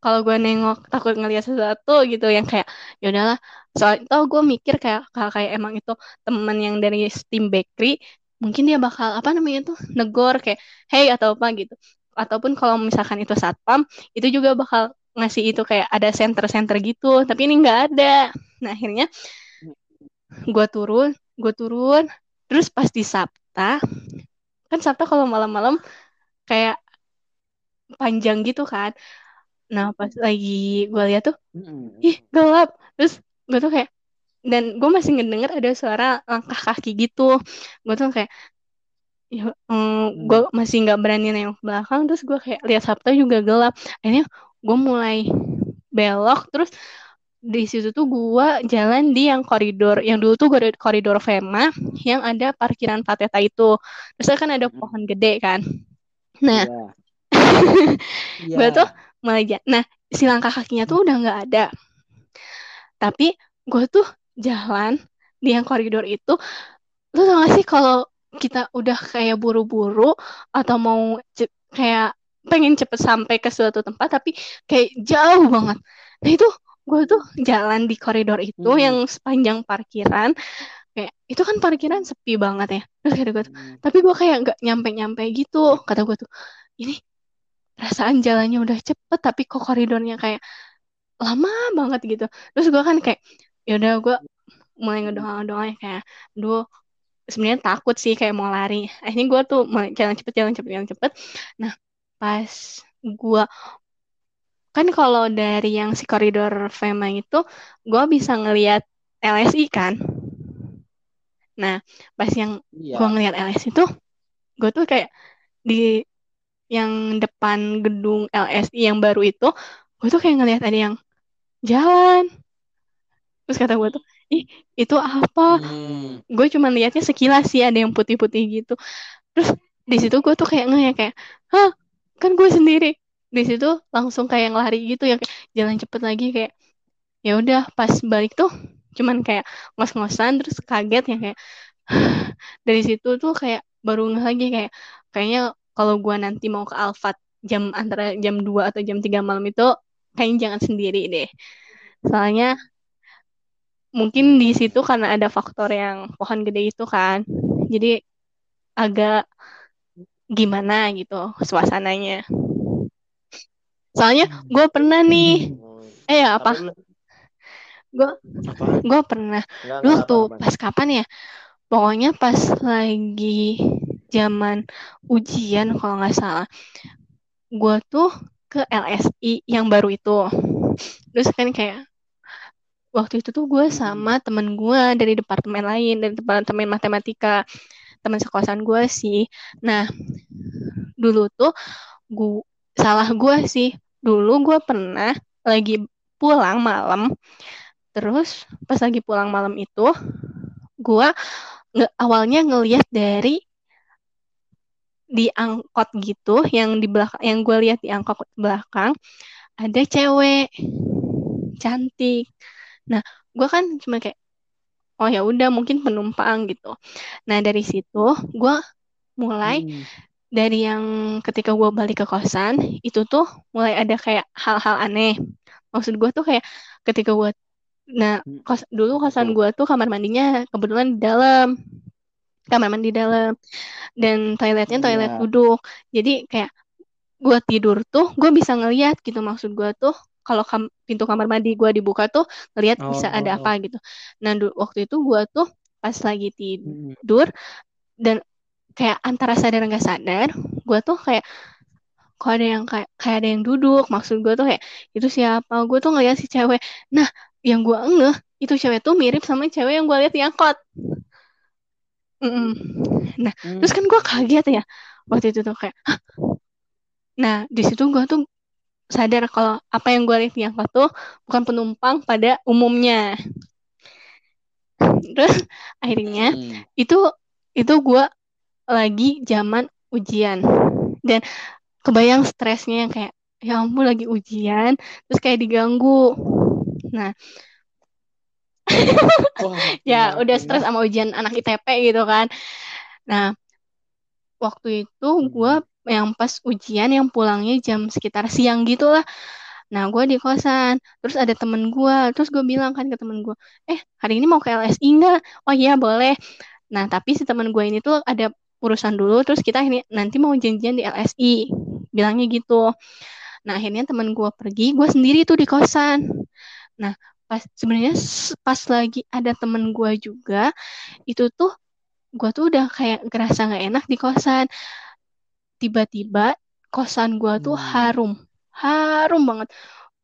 kalau gue nengok takut ngelihat sesuatu gitu yang kayak ya udahlah. Soalnya tau gue mikir kayak kalau kayak emang itu teman yang dari Steam Bakery mungkin dia bakal apa namanya tuh negor kayak hey atau apa gitu. Ataupun kalau misalkan itu satpam itu juga bakal ngasih itu kayak ada center-center gitu. Tapi ini nggak ada. Nah akhirnya gue turun gue turun terus pas di Sabta kan Sabta kalau malam-malam kayak panjang gitu kan. Nah pas lagi gue lihat tuh ih gelap. Terus gue tuh kayak dan gue masih ngedenger ada suara langkah kaki gitu. Gue tuh kayak ya gue masih nggak berani nengok ke belakang. Terus gue kayak lihat Sabta juga gelap. Akhirnya gue mulai belok terus di situ tuh gue jalan di yang koridor yang dulu tuh koridor, koridor Fema yang ada parkiran Pateta itu. Terus kan ada Mm-mm. pohon gede kan. Nah Iya. gue tuh ja- nah si langkah kakinya tuh udah nggak ada. Tapi gue tuh jalan di yang koridor itu. Lu tau gak sih kalau kita udah kayak buru-buru atau mau kayak pengen cepet sampai ke suatu tempat tapi kayak jauh banget. Nah itu gue tuh jalan di koridor itu Hmm. yang sepanjang parkiran. Kayak itu kan parkiran sepi banget ya. Terus kata gue tuh Mm. tapi gue kayak nggak nyampe-nyampe gitu. Kata gue tuh ini perasaan jalannya udah cepet tapi kok koridornya kayak lama banget gitu. Terus gue kan kayak ya udah gue mulai ngedoa-doa kayak duh sebenarnya takut sih kayak mau lari. Akhirnya gue tuh mulai jalan cepet jalan cepet jalan cepet. Nah pas gue kan kalau dari yang si koridor Fema itu gue bisa ngelihat LSI kan? Nah pas yang Iya. gue ngeliat LSI tuh gue tuh kayak di yang depan gedung LSI yang baru itu gue tuh kayak ngeliat ada yang jalan. Terus kata gue tuh ih itu apa? Hmm. gue cuma liatnya sekilas sih ada yang putih-putih gitu. Terus di situ gue tuh kayak nge kayak hah kan gue sendiri di situ langsung kayak yang lari gitu yang jalan cepet lagi kayak ya udah pas balik tuh cuman kayak ngos-ngosan terus kaget ya kayak dari situ tuh kayak baru ngeh lagi kayak kayaknya kalau gua nanti mau ke Alfat jam antara jam 2 atau jam 3 malam itu kayaknya jangan sendiri deh. Soalnya mungkin di situ karena ada faktor yang pohon gede itu kan jadi agak gimana gitu suasananya soalnya gue pernah nih. Eh ya apa gue gue pernah. Enggak tuh pas kapan ya? Pokoknya pas lagi zaman ujian kalau nggak salah. Gue tuh ke LSI yang baru itu. Terus kan kayak waktu itu tuh gue sama temen gue dari departemen lain dari departemen matematika teman sekosan gue sih. Nah dulu tuh gue salah gue sih dulu gue pernah lagi pulang malam. Terus pas lagi pulang malam itu gue nge awalnya ngelihat dari di angkot gitu yang di belakang yang gue lihat di angkot belakang ada cewek cantik. Nah gue kan cuma kayak oh ya udah mungkin penumpang gitu. Nah dari situ gue mulai Hmm. Dari yang ketika gue balik ke kosan itu tuh mulai ada kayak hal-hal aneh maksud gue tuh kayak ketika gue nah Hmm. kos dulu kosan gue tuh kamar mandinya kebetulan di dalam kamar mandi dalam dan toiletnya toilet Iya. duduk jadi kayak gue tidur tuh gue bisa ngeliat gitu maksud gue tuh kalau kam- pintu kamar mandi gue dibuka tuh ngeliat bisa ada Oh. apa gitu nah waktu itu gue tuh pas lagi Hmm. tidur dan kayak antara sadar nggak sadar gue tuh kayak kok ada yang kayak kayak ada yang duduk maksud gue tuh kayak itu siapa gue tuh ngeliat si cewek nah yang gue ngeh itu cewek tuh mirip sama cewek yang gue lihat di angkot Mm-mm. nah terus kan gue kaget ya waktu itu tuh kayak Hah? nah di situ gue tuh sadar kalau apa yang gue lihat di angkot tuh bukan penumpang pada umumnya terus akhirnya Hmm. itu itu gue lagi zaman ujian. Dan kebayang stresnya yang kayak ya ampun lagi ujian terus kayak diganggu. Nah. Wah, ya udah stres sama ujian anak ITP gitu kan. Nah waktu itu gue yang pas ujian yang pulangnya jam sekitar siang gitu lah nah gue di kosan terus ada temen gue terus gue bilang kan ke temen gue eh hari ini mau ke LSI nggak? Oh iya boleh. Nah tapi si temen gue ini tuh ada urusan dulu terus kita ini nanti mau janjian di LSI bilangnya gitu. Nah akhirnya temen gue pergi gue sendiri tuh di kosan. Nah pas sebenarnya pas lagi ada temen gue juga itu tuh gue tuh udah kayak ngerasa nggak enak di kosan. Tiba-tiba kosan gue tuh Hmm. harum. Harum banget.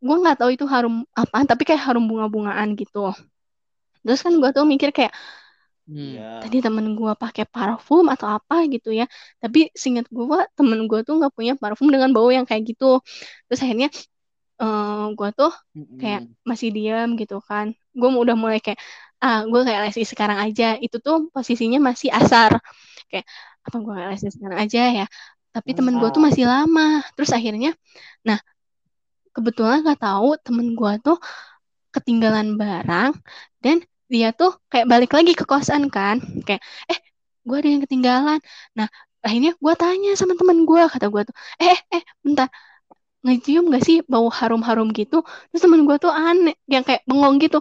Gue nggak tahu itu harum apaan tapi kayak harum bunga-bungaan gitu. Terus kan gue tuh mikir kayak Hmm. Iya. tadi temen gue pakai parfum atau apa gitu ya. Tapi seingat gue temen gue tuh nggak punya parfum dengan bau yang kayak gitu. Terus akhirnya eh gue tuh kayak Hmm. masih diam gitu kan. Gue udah mulai kayak ah gue kayak LSI sekarang aja. Itu tuh posisinya masih asar. Kayak apa gue kayak LSI sekarang aja ya? Tapi temen gue tuh masih lama. Terus akhirnya nah kebetulan nggak tahu temen gue tuh ketinggalan barang dan dia tuh kayak balik lagi ke kosan kan. Kayak eh gue ada yang ketinggalan. Nah akhirnya gue tanya sama temen gue kata gue tuh. Eh eh eh bentar. Ngecium gak sih bau harum-harum gitu? Terus temen gue tuh aneh yang kayak bengong gitu.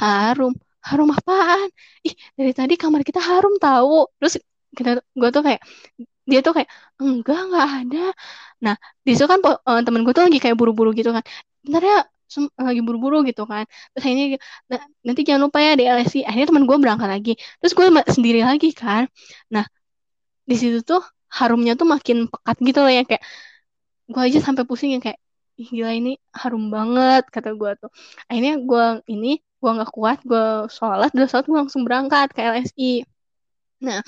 Harum? Harum apaan? Ih dari tadi kamar kita harum tahu terus kita gue tuh kayak dia tuh kayak enggak enggak ada. Nah di situ kan eh, temen gue tuh lagi kayak buru-buru gitu kan. Bentar ya lagi buru-buru gitu kan. Terus akhirnya "Nah, nanti jangan lupa ya di LSI akhirnya temen gue berangkat lagi. Terus gue sendiri lagi kan. Nah di situ tuh harumnya tuh makin pekat gitu loh ya kayak gue aja sampai pusing yang kayak Ih, gila ini harum banget kata gue tuh. Akhirnya gue ini gue nggak kuat gue sholat udah sholat gue langsung berangkat ke LSI nah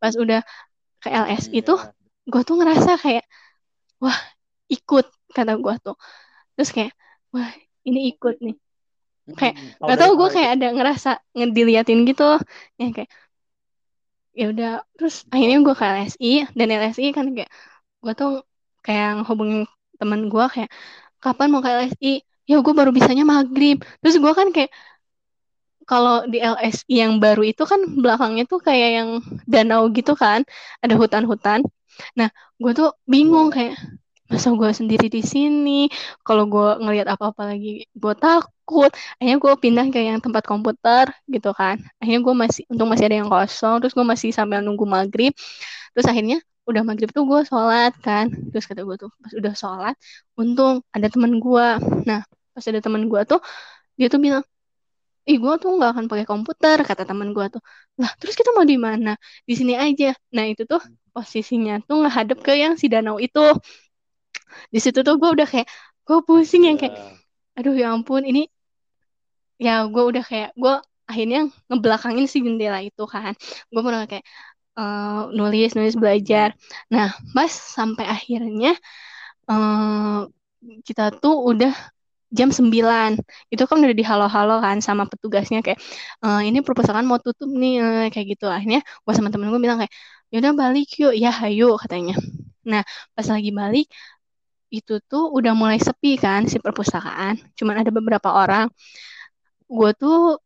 pas udah ke LSI tuh Iya. gue tuh ngerasa kayak wah ikut kata gue tuh. Terus kayak wah ini ikut nih. Kayak Hmm. Kalau Gak dari tau gue kayak ada ngerasa ngediliatin gitu ya kayak ya udah terus akhirnya gue ke LSI dan LSI kan kayak gue tuh kayak hubungin temen gue kayak kapan mau ke LSI ya gue baru bisanya maghrib. Terus gue kan kayak kalau di LSI yang baru itu kan belakangnya tuh kayak yang danau gitu kan, ada hutan-hutan. Nah, gue tuh bingung kayak masa gue sendiri di sini, kalau gue ngelihat apa-apa lagi gue takut. Akhirnya gue pindah ke yang tempat komputer gitu kan. Akhirnya gue masih untung masih ada yang kosong, terus gue masih sambil nunggu maghrib. Terus akhirnya udah maghrib tuh gue sholat kan. Terus kata gue tuh pas udah sholat, untung ada temen gue. Nah, pas ada temen gue tuh dia tuh bilang ih gue tuh nggak akan pakai komputer kata teman gue tuh lah terus kita mau di mana di sini aja nah itu tuh posisinya tuh ngehadap ke yang si danau itu di situ tuh gue udah kayak gue pusing yang kayak aduh ya ampun ini ya gue udah kayak gue akhirnya ngebelakangin si jendela itu kan. Gue udah kayak uh, nulis nulis belajar. Nah pas sampai akhirnya uh, kita tuh udah jam 9 itu kan udah dihalo-halo kan sama petugasnya kayak e, ini perpustakaan mau tutup nih kayak gitu. Akhirnya gue sama temen gue bilang kayak yaudah balik yuk. Ya hayu katanya. Nah pas lagi balik itu tuh udah mulai sepi kan si perpustakaan. Cuman ada beberapa orang. Gue tuh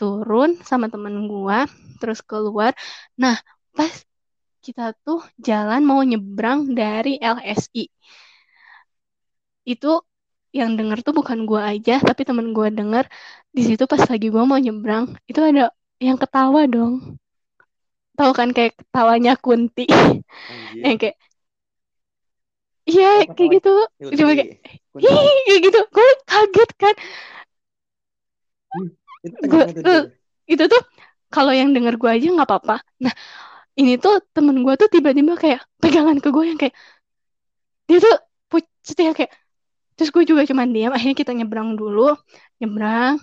turun sama temen gue terus keluar. Nah pas kita tuh jalan mau nyebrang dari LSI itu yang denger tuh bukan gue aja tapi temen gue denger. Di situ pas lagi gue mau nyebrang itu ada yang ketawa dong. Tahu kan kayak ketawanya Kunti? Yang kayak iya kayak gitu. Cuma kayak Hii, kayak gitu. Gue kaget kan. Gue tuh itu tuh kalau yang denger gue aja nggak apa-apa. Nah ini tuh temen gue tuh tiba-tiba kayak pegangan ke gue yang kayak dia tuh pucet ya kayak terus gue juga cuman diam. Akhirnya kita nyebrang dulu nyebrang.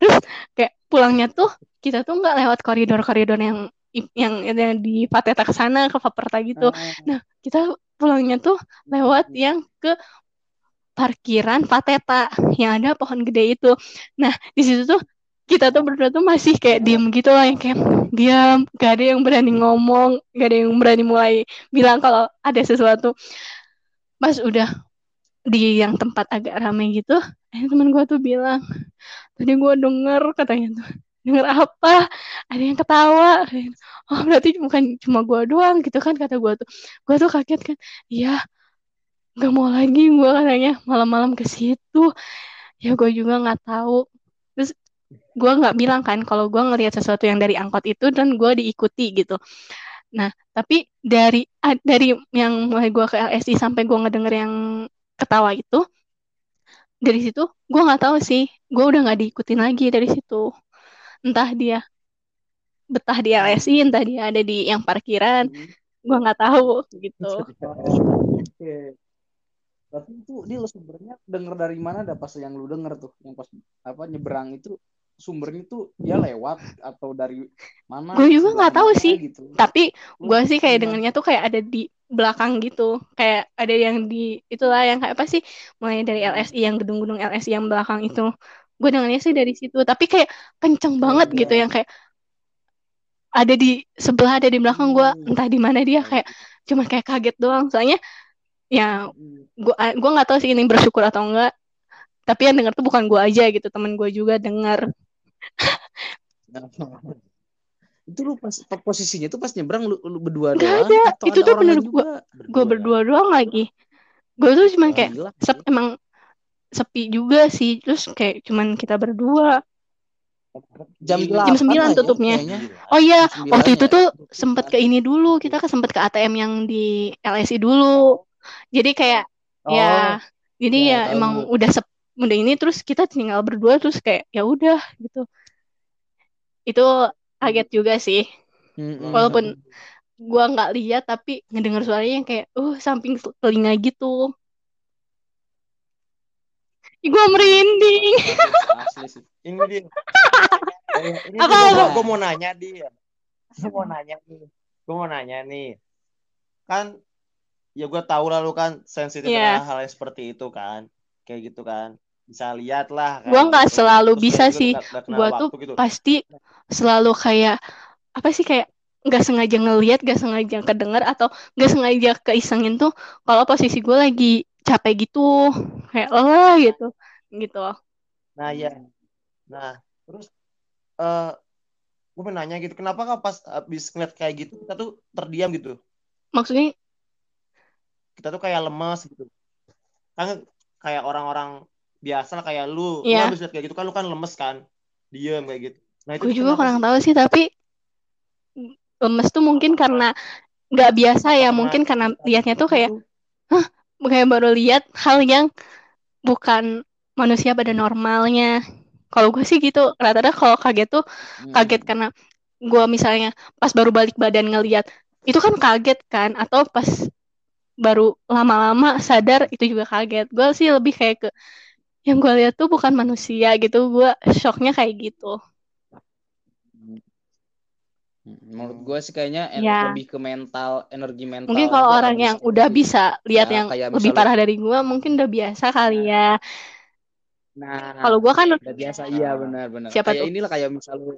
Terus kayak pulangnya tuh kita tuh nggak lewat koridor-koridor yang yang, yang di Pateta ke sana ke Paperta gitu. Ah. nah kita pulangnya tuh lewat yang ke parkiran Pateta yang ada pohon gede itu. Nah di situ tuh kita tuh berdua tuh masih kayak diem gitu lah yang kayak diam gak ada yang berani ngomong gak ada yang berani mulai bilang kalau ada sesuatu. Pas udah di yang tempat agak ramai gitu eh teman gue tuh bilang tadi gue denger katanya tuh denger apa? Ada yang ketawa. Oh berarti bukan cuma gue doang gitu kan kata gue tuh. Gue tuh kaget kan iya nggak mau lagi gue katanya malam-malam ke situ. Ya gue juga nggak tahu. Terus gue nggak bilang kan kalau gue ngelihat sesuatu yang dari angkot itu dan gue diikuti gitu. Nah tapi dari dari yang mulai gue ke LSI sampai gue ngedenger yang ketawa itu dari situ gue nggak tahu sih. Gue udah nggak diikutin lagi dari situ entah dia betah di LSI entah dia ada di yang parkiran gue nggak tahu gitu Oke. Tapi itu dia lo sumbernya denger dari mana dah pas yang lu denger tuh yang pas apa nyebrang itu sumbernya tuh dia lewat atau dari mana? Gue juga nggak tahu mana sih. Gitu. tapi gue sih kayak dengernya tuh kayak ada di belakang gitu kayak ada yang di itulah yang kayak apa sih mulai dari LSI yang gedung-gedung LSI yang belakang itu gue dengernya sih dari situ tapi kayak kenceng banget iya. gitu yang kayak ada di sebelah ada di belakang gue Hmm. entah di mana dia kayak cuma kayak kaget doang soalnya ya Hmm. gue gue nggak tahu sih ini bersyukur atau enggak tapi yang denger tuh bukan gue aja gitu temen gue juga denger itu lu pas posisinya tuh pas nyebrang lu, lu berdua Nggak doang ada. atau Itu ada tuh bener juga? gue berdua doang lagi gue tuh cuman kayak sep, emang sepi juga sih. Terus kayak cuman kita berdua. Jam Jam 9 8 lah ya, tutupnya. oh iya Jam waktu 9 itu ya. tuh sempet ke ini dulu. Kita ke sempet ke ATM yang di LSI dulu. Jadi kayak ya jadi ya, ya, tahu. emang udah sep udah ini terus kita tinggal berdua terus kayak ya udah gitu. Itu kaget juga sih. Mm-mm. walaupun gua nggak lihat tapi ngedenger suaranya yang kayak uh samping telinga gitu Gua merinding asli sih Ini dia. Eh, ini Apa, apa? gua mau nanya dia. Gua mau nanya nih. Gua mau nanya nih. Kan ya gua tahu lah lu kan sensitif Iya. dengan hal yang seperti itu kan. Kayak gitu kan. Bisa lihat lah Gua nggak gitu. selalu Terus bisa sih. Gua tuh gitu. pasti selalu kayak apa sih kayak nggak sengaja ngelihat nggak sengaja kedenger atau nggak sengaja keisengin tuh kalau posisi gue lagi capek gitu kayak lelah gitu gitu Nah, ya. Nah, terus eh gue mau nanya gitu kenapa kak pas habis ngeliat kayak gitu kita tuh terdiam gitu Maksudnya kita tuh kayak lemes gitu kan kayak orang-orang biasa lah kayak lu lu Iya. habis lihat kayak gitu kan lu kan lemes kan diem kayak gitu nah itu gue juga kurang sih? tahu sih tapi lemes tuh mungkin karena nggak biasa ya Karena mungkin karena liatnya tuh kayak. Kayak baru lihat hal yang bukan manusia pada normalnya. Kalau gue sih gitu rata-rata kalau kaget tuh kaget Hmm. karena gue misalnya pas baru balik badan ngeliat itu kan kaget kan? Atau pas baru lama-lama sadar itu juga kaget. Gue sih lebih kayak ke yang gue lihat tuh bukan manusia gitu. Gue shocknya kayak gitu Menurut gue sih kayaknya Ya. lebih ke mental, energi mental mungkin kalau orang yang sih. udah bisa lihat Ya, yang lebih misalnya- parah dari gue mungkin udah biasa kali ya Nah, kalau gue kan udah biasa iya benar-benar. Siapa kayak tuh? inilah kayak misal lu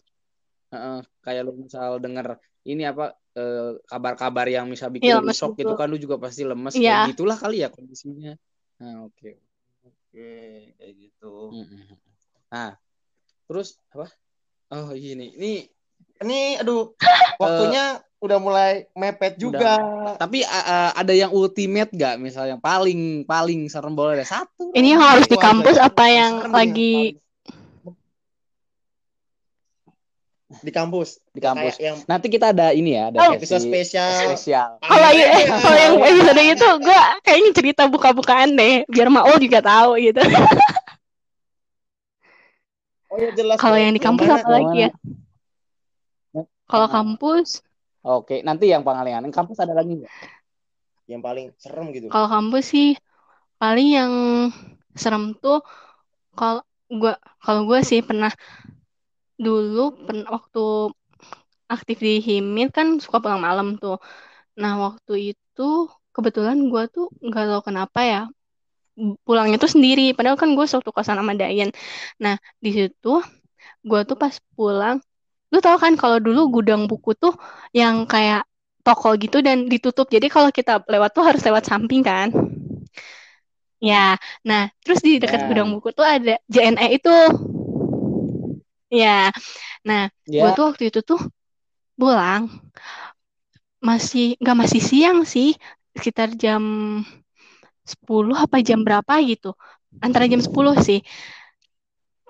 Heeh, kayak lu misal denger ini apa eh, kabar-kabar yang misal bikin Iya, lu shock gitu. gitu kan lu juga pasti lemes Iya. kayak gitulah kali ya kondisinya. Nah, oke. oke kayak gitu Mm-mm. Nah, terus apa? Oh, ini. Ini ini aduh waktunya udah mulai mepet juga. Tapi a- a- ada yang ultimate gak misal yang paling paling serem boleh ada satu. ini yang harus di kampus apa yang serem lagi di kampus. Di kampus. kayak yang Nanti kita ada ini ya, ada Oh. episode spesial. spesial. kalau yang Iya. kalau yang episode itu gue kayaknya cerita buka-bukaan deh biar Maul juga tahu gitu. Oh ya jelas kalau yang di kampus apa lagi ya kalau kampus Oke, nanti yang pengalengan. Kampus ada lagi nggak? yang paling serem gitu Kalau kampus sih paling yang serem tuh kalau gua kalau gue sih pernah dulu pen, waktu aktif di Himit kan suka pulang malam tuh. Nah waktu itu kebetulan gua tuh nggak tahu kenapa ya pulangnya tuh sendiri. Padahal kan gue satu kosan sama Dayan. Nah di situ gua tuh pas pulang, lu tau kan kalau dulu gudang buku tuh yang kayak toko gitu dan ditutup. Jadi kalau kita lewat tuh harus lewat samping kan. Ya, nah terus di dekat Ya. gudang buku tuh ada JNE itu. Ya, nah gue Ya, tuh waktu itu tuh pulang masih nggak masih siang sih sekitar jam 10 apa jam berapa gitu antara jam 10 sih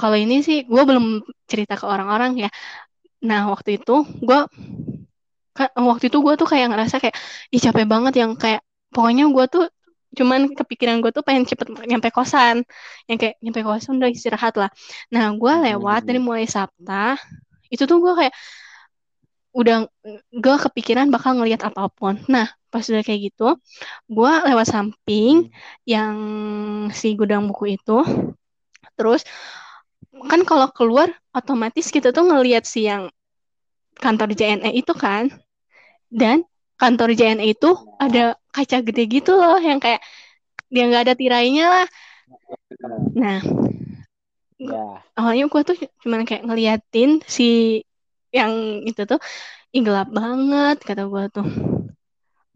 kalau ini sih gue belum cerita ke orang-orang ya nah waktu itu gue waktu itu gue tuh kayak ngerasa kayak ih capek banget yang kayak pokoknya gue tuh cuman kepikiran gue tuh pengen cepet nyampe kosan. Yang kayak nyampe kosan udah istirahat lah. Nah gue lewat dari mulai Sabta itu tuh gue kayak udah gue kepikiran bakal ngelihat apa pun. Nah pas udah kayak gitu gue lewat samping yang si gudang buku itu terus kan kalau keluar otomatis kita tuh ngelihat si yang kantor JNE itu kan. Dan kantor JNE itu ada kaca gede gitu loh yang kayak dia nggak ada tirainya lah. Nah ya. awalnya gue tuh cuman kayak ngeliatin si yang itu tuh ih gelap banget kata gue tuh.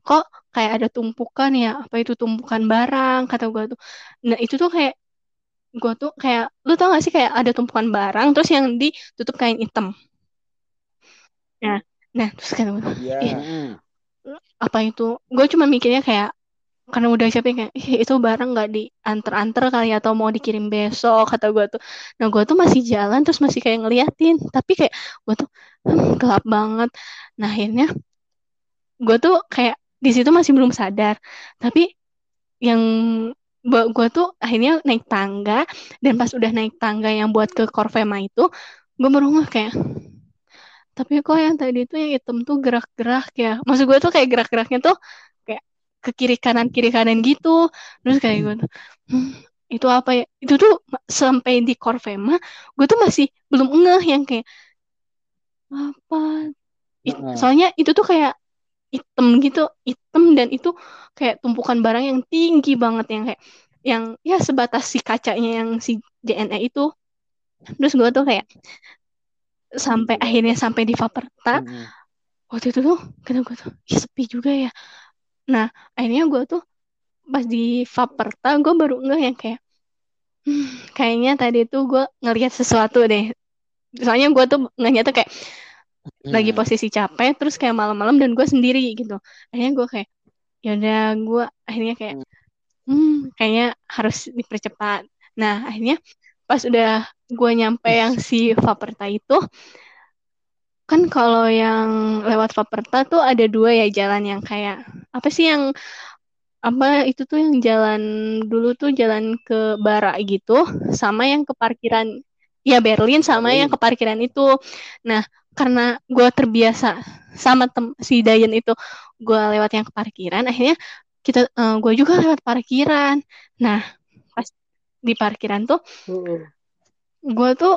Kok kayak ada tumpukan ya? Apa itu tumpukan barang? kata gue tuh. Nah itu tuh kayak gue tuh kayak lu tau gak sih kayak ada tumpukan barang terus yang ditutup kain hitam nah nah terus Iya. Ih, Mm-mm. apa itu gue cuma mikirnya kayak karena udah capek kayak "Ih, itu barang nggak diantar-antar kali atau mau dikirim besok kata gue tuh nah gue tuh masih jalan terus masih kayak ngeliatin tapi kayak gue tuh "Hmm, gelap banget nah akhirnya gue tuh kayak di situ masih belum sadar tapi yang gue tuh akhirnya naik tangga dan pas udah naik tangga yang buat ke Corvema itu gue baru kayak tapi kok yang tadi tuh yang hitam tuh gerak-gerak ya. Maksud gue tuh kayak gerak-geraknya tuh kayak ke kiri kanan kiri kanan gitu. Terus kayak gue tuh "Hmm, itu apa ya? Itu tuh sampai di Corvema gue tuh masih belum ngeh yang kayak apa? It- soalnya itu tuh kayak hitam gitu hitam dan itu kayak tumpukan barang yang tinggi banget yang kayak yang ya sebatas si kacanya yang si JNE itu. Terus gue tuh kayak sampai akhirnya sampai di Vaperta Mm-mm. waktu itu tuh kata gue tuh "Ih, sepi juga ya. Nah akhirnya gue tuh pas di Vaperta gue baru ngeh yang kayak "Hmm, kayaknya tadi tuh gue ngelihat sesuatu deh. Soalnya gue tuh nggak nyata kayak lagi Hmm. posisi capek terus kayak malam-malam dan gue sendiri gitu. Akhirnya gue kayak ya udah gue akhirnya kayak hmm kayaknya harus dipercepat. Nah akhirnya pas udah gue nyampe yang si Vaperta itu kan kalau yang lewat Vaperta tuh ada dua ya jalan yang kayak apa sih yang apa itu tuh yang jalan dulu tuh jalan ke Bara gitu sama yang ke parkiran ya Berlin sama yang ke parkiran itu. Nah karena gue terbiasa sama tem si Dayan itu gue lewat yang ke parkiran akhirnya kita gue juga lewat parkiran. Nah di parkiran tuh gue tuh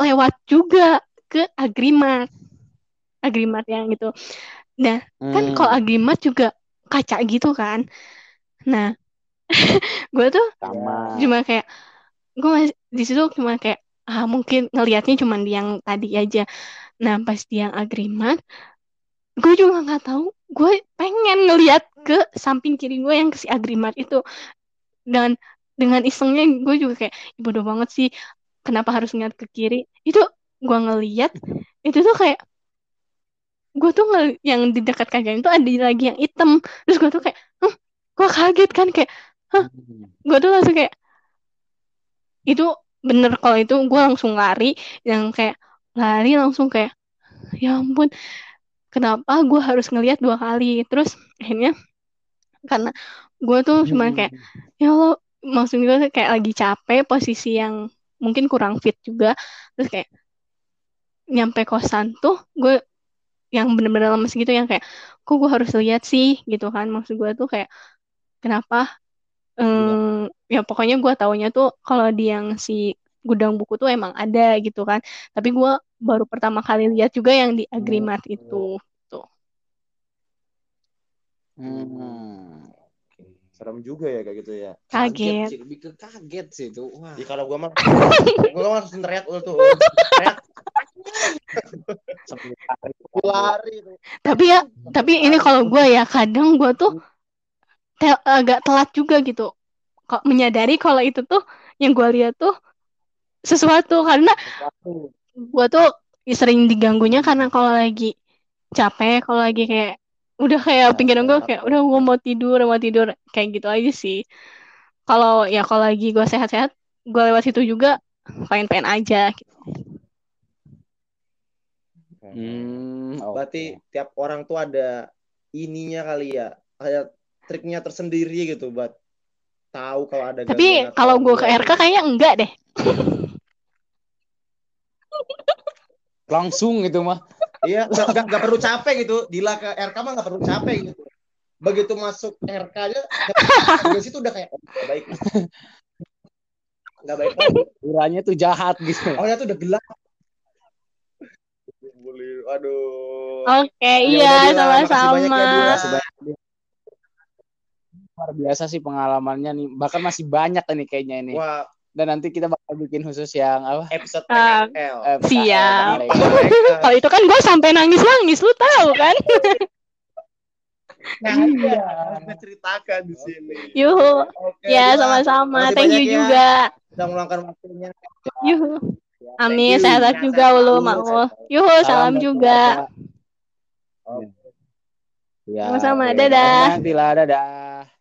lewat juga ke Agrimat. Agrimat yang gitu nah kan Hmm. kalau Agrimat juga kaca gitu kan. Nah gue tuh sama. cuma kayak gue masih di situ cuma kayak ah mungkin ngelihatnya cuma di yang tadi aja. Nah pas di yang agreement gue juga nggak tahu. Gue pengen ngelihat ke samping kiri gue yang ke si agreement itu. Dan dengan isengnya gue juga kayak "Ih, bodoh banget sih kenapa harus ngeliat ke kiri? Itu gue ngeliat itu tuh kayak gue tuh ngel- yang di dekat kaca itu ada lagi yang hitam. Terus gue tuh kayak huh, gue kaget kan? Kayak gue tuh langsung kayak itu bener kalau itu gue langsung lari yang kayak lari langsung kayak ya ampun kenapa gue harus ngelihat dua kali? Terus akhirnya karena gue tuh cuma kayak ya Allah maksud gue kayak lagi capek posisi yang mungkin kurang fit juga. Terus kayak nyampe kosan tuh gue yang bener-bener lemes gitu yang kayak kok gue harus lihat sih? gitu kan. Maksud gue tuh kayak kenapa? Em, ya pokoknya gue taunya tuh kalau di yang si gudang buku tuh emang ada gitu kan. Tapi gue baru pertama kali lihat juga yang di Agrimat itu tuh Hmm. Serem juga ya kayak gitu ya. kaget sih, lebih ke kaget sih itu. Wah. Ya kalau gua mah gua mah langsung teriak ul tuh. Teriak sampai lari. lari tuh. tapi ya tapi ini kalau gue ya kadang gue tuh te- agak telat juga gitu kok menyadari kalau itu tuh yang gue lihat tuh sesuatu karena gue tuh sering diganggunya karena kalau lagi capek kalau lagi kayak udah kayak pikiran gue kayak udah gue mau tidur mau tidur kayak gitu aja sih kalau ya kalau lagi gue sehat-sehat gue lewat situ juga pengen-pengen aja gitu. Hmm, oke. Berarti tiap orang tuh ada ininya kali ya. Kayak triknya tersendiri gitu buat tahu kalau ada tapi kalau gue ke. RK kayaknya enggak deh langsung gitu mah. Iya, nggak nggak perlu capek gitu. Dila ke RK mah nggak perlu capek gitu. Begitu masuk RK aja, dari situ udah kayak oh, nggak baik. Nggak baik. Uranya tuh jahat gitu. Oh ya tuh udah gelap. Boleh, aduh. oke Ya iya sama-sama ya. Luar biasa sih pengalamannya nih. Bahkan masih banyak nih kayaknya ini. Wah, Dan nanti kita bakal bikin khusus yang apa? episode Ah, PKL. Eh, Siap. PKL. Kalau itu kan gue sampai nangis-nangis, lu tahu kan? Nah, iya. Kita ceritakan di sini. Yuhu. Oke, Ya, sama-sama. Thank you ya. juga. Sudah meluangkan waktunya. Yuhu. Thank Amin. you. Sehat-sehat juga, Ulu. Mau. Yuhu, salam buat juga. keluarga. Ya. Sama-sama. oke. Dadah. Nanti lah, dadah.